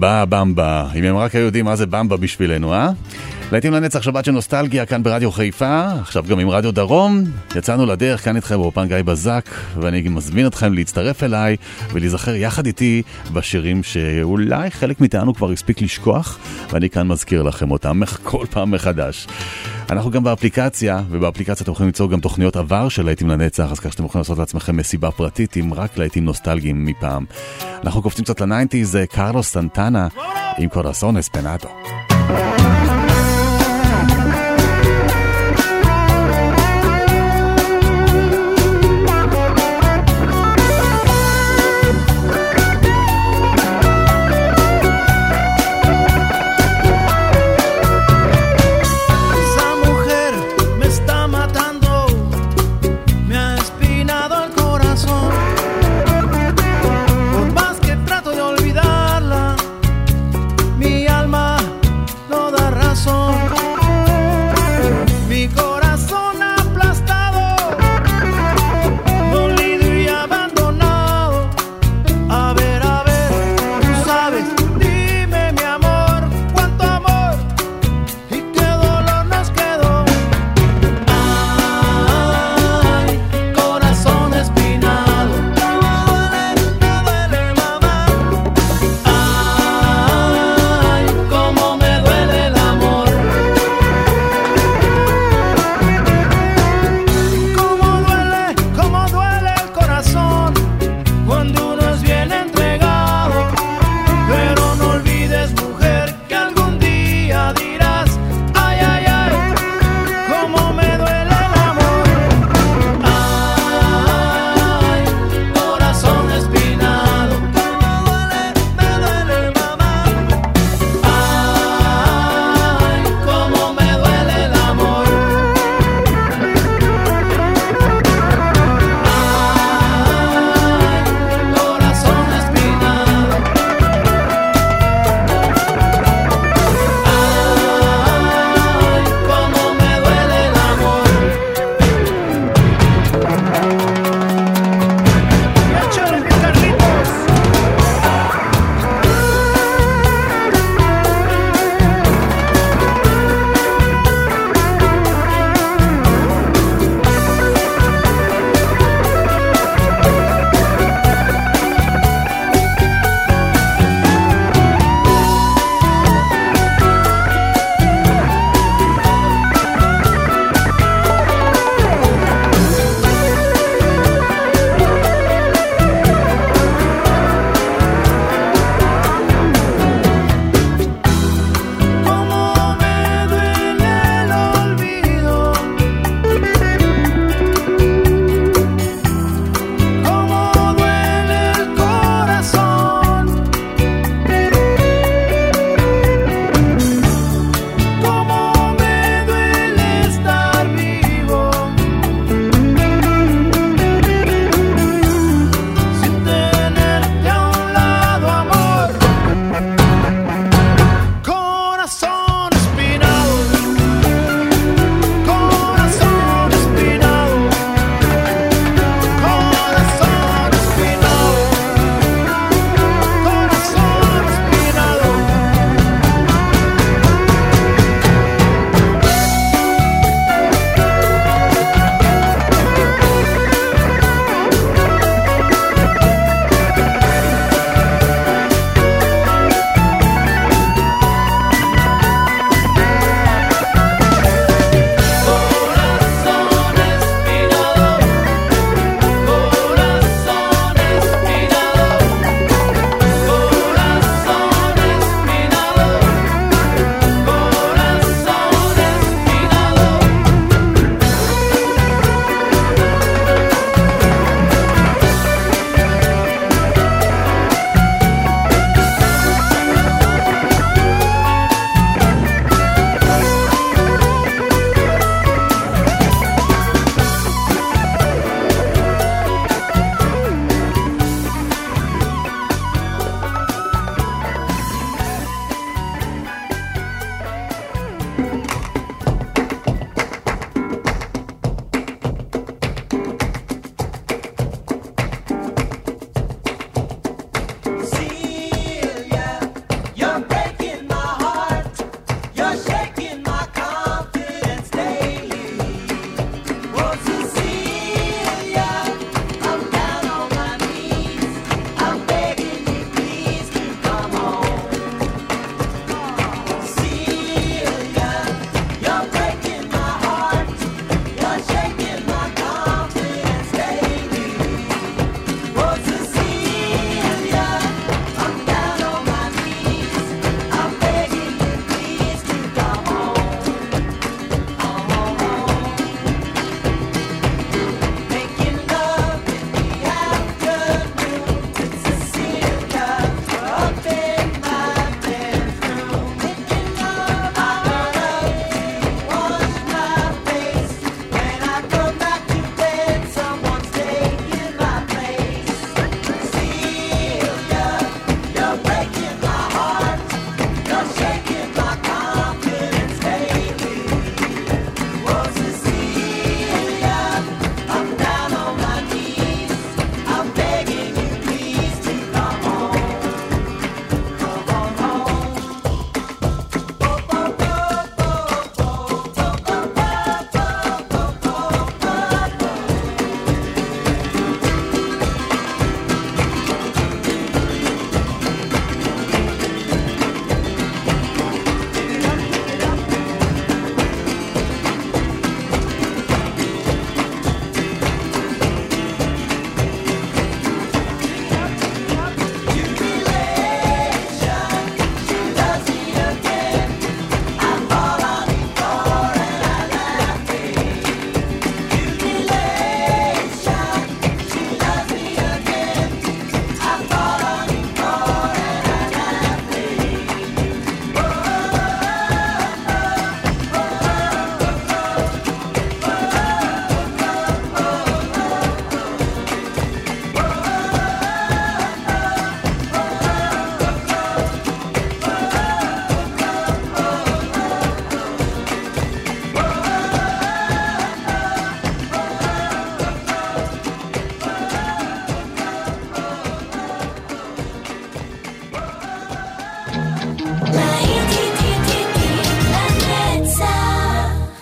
במבה במבה. אם הם רק היו יודעים מה זה במבה בשבילנו, אה? להיטים לנצח שבת של נוסטלגיה כאן ברדיו חיפה, עכשיו גם עם רדיו דרום. יצאנו לדרך כאן איתכם באופן גיא בזק, ואני מזמין אתכם להצטרף אליי ולהיזכר יחד איתי בשירים שאולי חלק מאיתנו כבר הספיק לשכוח, ואני כאן מזכיר לכם אותם כל פעם מחדש. אנחנו גם באפליקציה, ובאפליקציה אתם יכולים ליצור גם תוכניות עבר של להיטים לנצח, אז כך שאתם יכולים לעשות לעצמכם מסיבה פרטית עם רק להיטים נוסטלגיים מפעם. אנחנו קופצים קצת לניינטיז, זה קרלוס סנטנה עם קורסון אספנדו.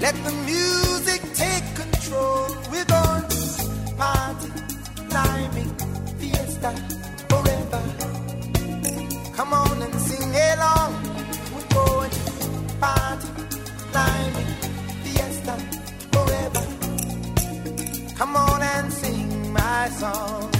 Let the music take control. We're going to party, climbing, fiesta, forever. Come on and sing along. We're going to party, climbing, fiesta, forever. Come on and sing my song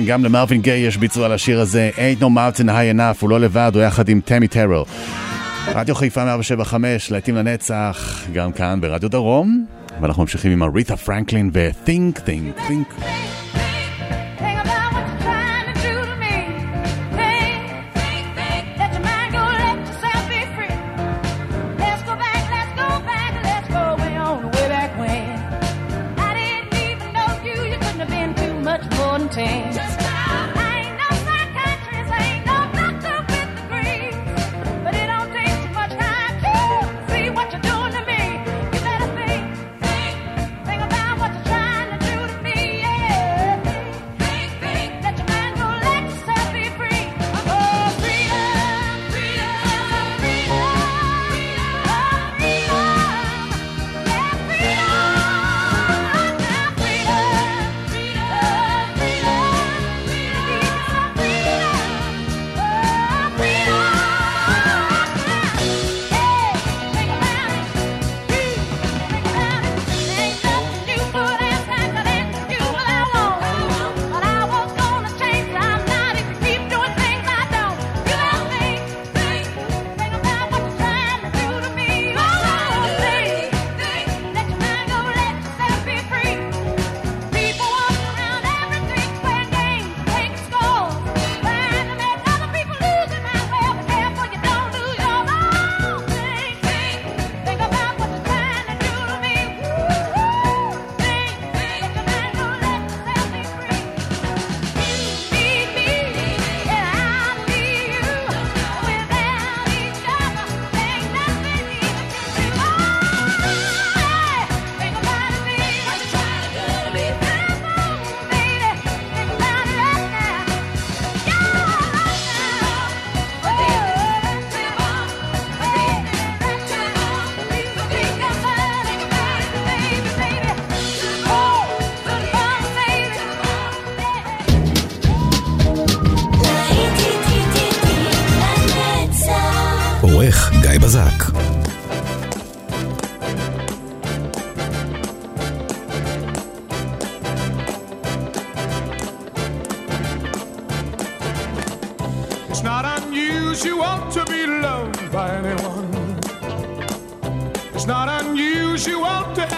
כן, גם למרווין גיי יש ביצוע לשיר הזה, Ain't no mountain high enough, הוא לא לבד, הוא יחד עם תמי טרור. רדיו חיפה 175, להיטים לנצח, גם כאן ברדיו דרום, ואנחנו ממשיכים עם אריתה פרנקלין ו-Think, Think, Think.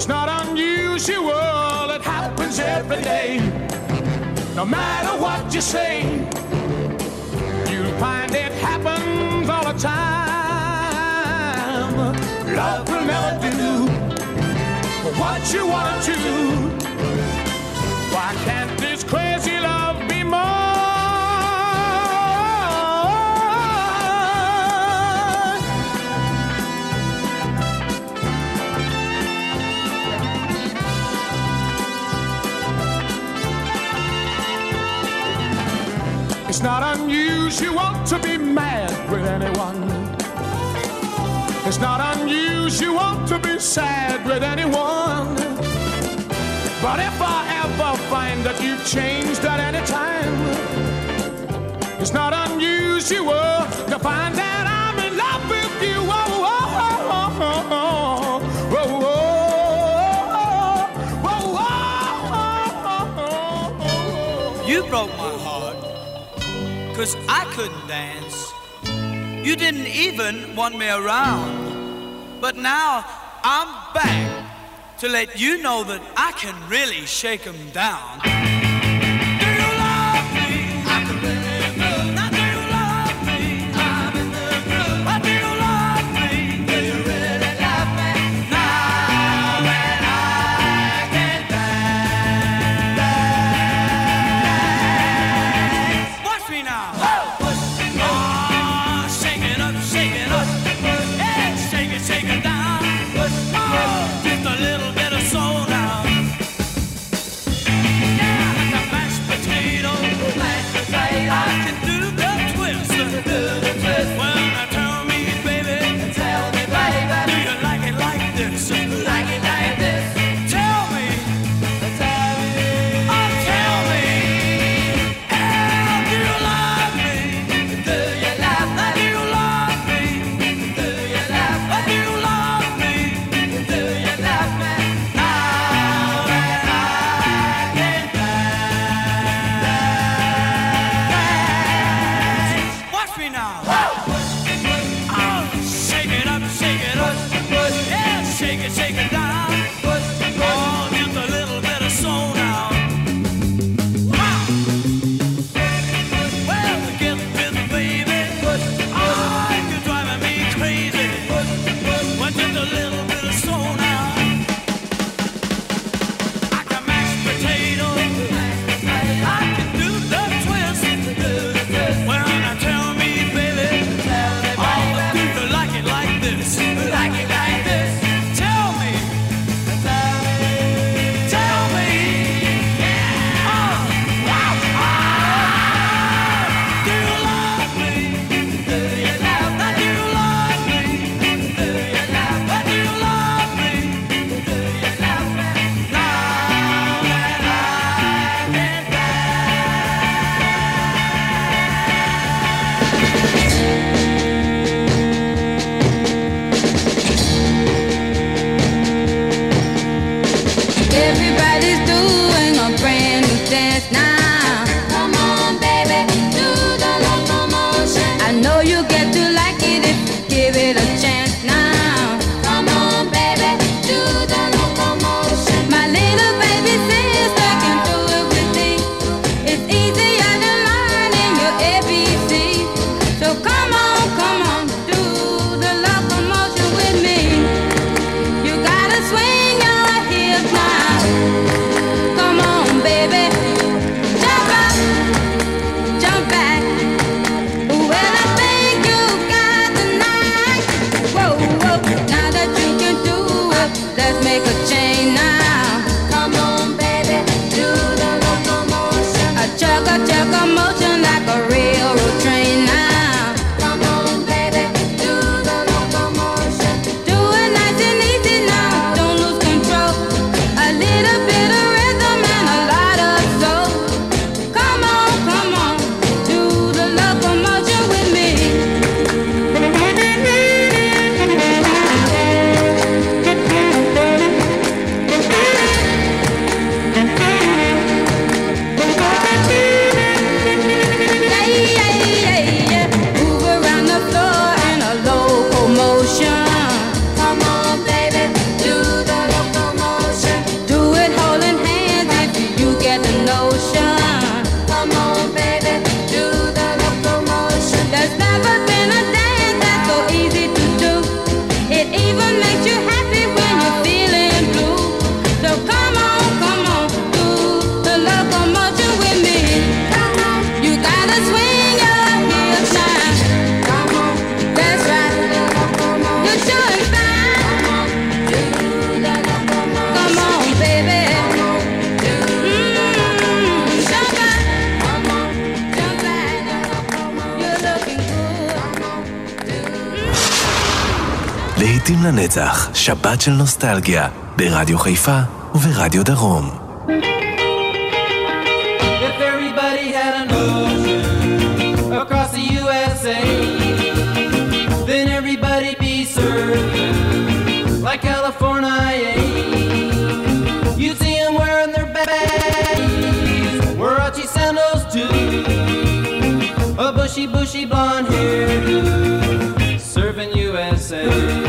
it's not unusual, it happens every day. No matter what you say, you'll find it happens all the time. Love will never do what you want to. do? Why can't this crazy love be more? Mad with anyone. It's not unusual to be sad with anyone. But if I ever find that you've changed at any time, it's not unusual to find that I'm in love with you. Oh, oh, oh, you broke my cause I couldn't dance. You didn't even want me around. But now I'm back to let you know that I can really shake them down. שבת של נוסטלגיה, ברדיו חיפה וברדיו דרום. Like California, you'd see them wearing their baggies, Huarachi sandals too, a bushy, bushy blonde hairdo, serving USA.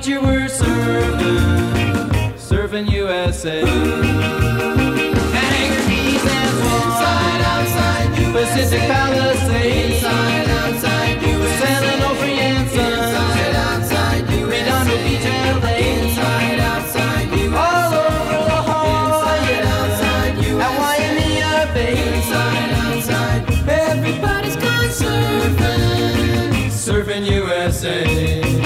teacher, were serving, serving USA. Hangers, bees, and swans. Inside, outside, USA. Pacific Palisades. Inside, outside, USA. San Onofre and sun. Inside, outside, USA. Redondo Beach, LA. Inside, outside, USA. All over La Jolla. Inside, outside, USA. At Waimea Bay. Inside, outside, everybody's gone surfing. Surfing USA.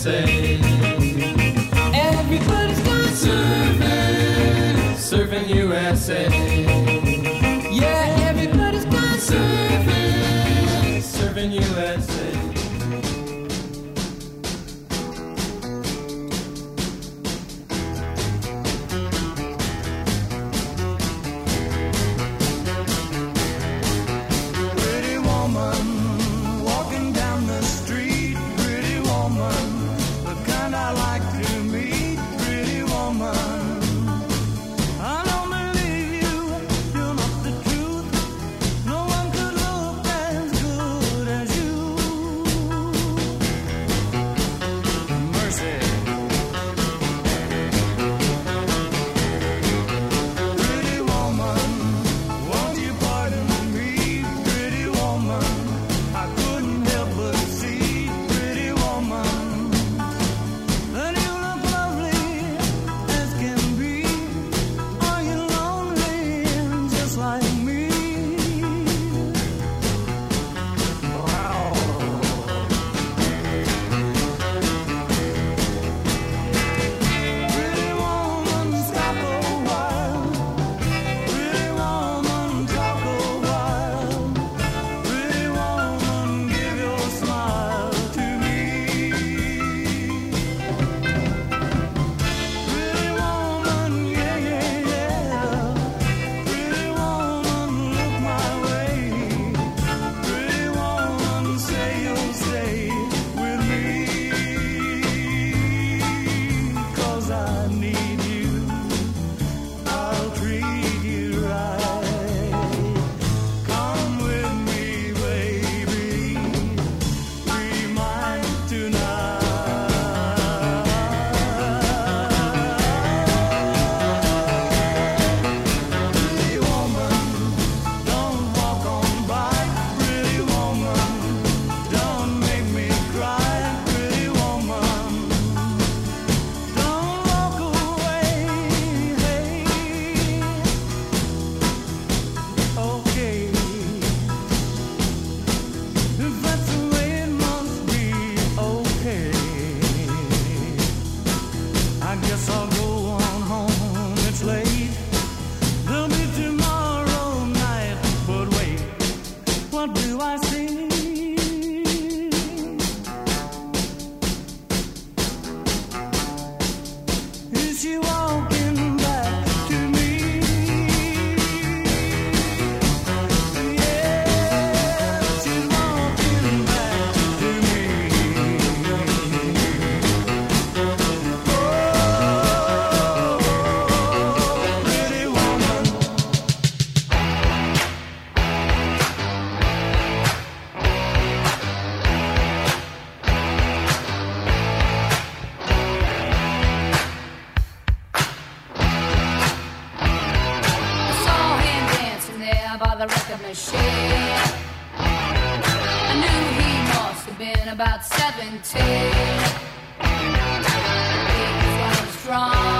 say. Everybody's got surfing, surfing USA. by the record machine. I knew he must have been about 17. He was strong.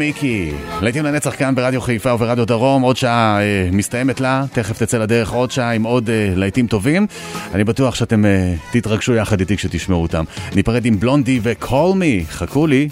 מיקי. להיטים לנצח כאן ברדיו חיפה וברדיו דרום, עוד שעה אה, מסתיימת לה, תכף תצא לדרך עוד שעה עם עוד אה, להיטים טובים. אני בטוח שאתם אה, תתרגשו יחד איתי כשתשמעו אותם. ניפרד עם בלונדי ו-call me, חכו לי.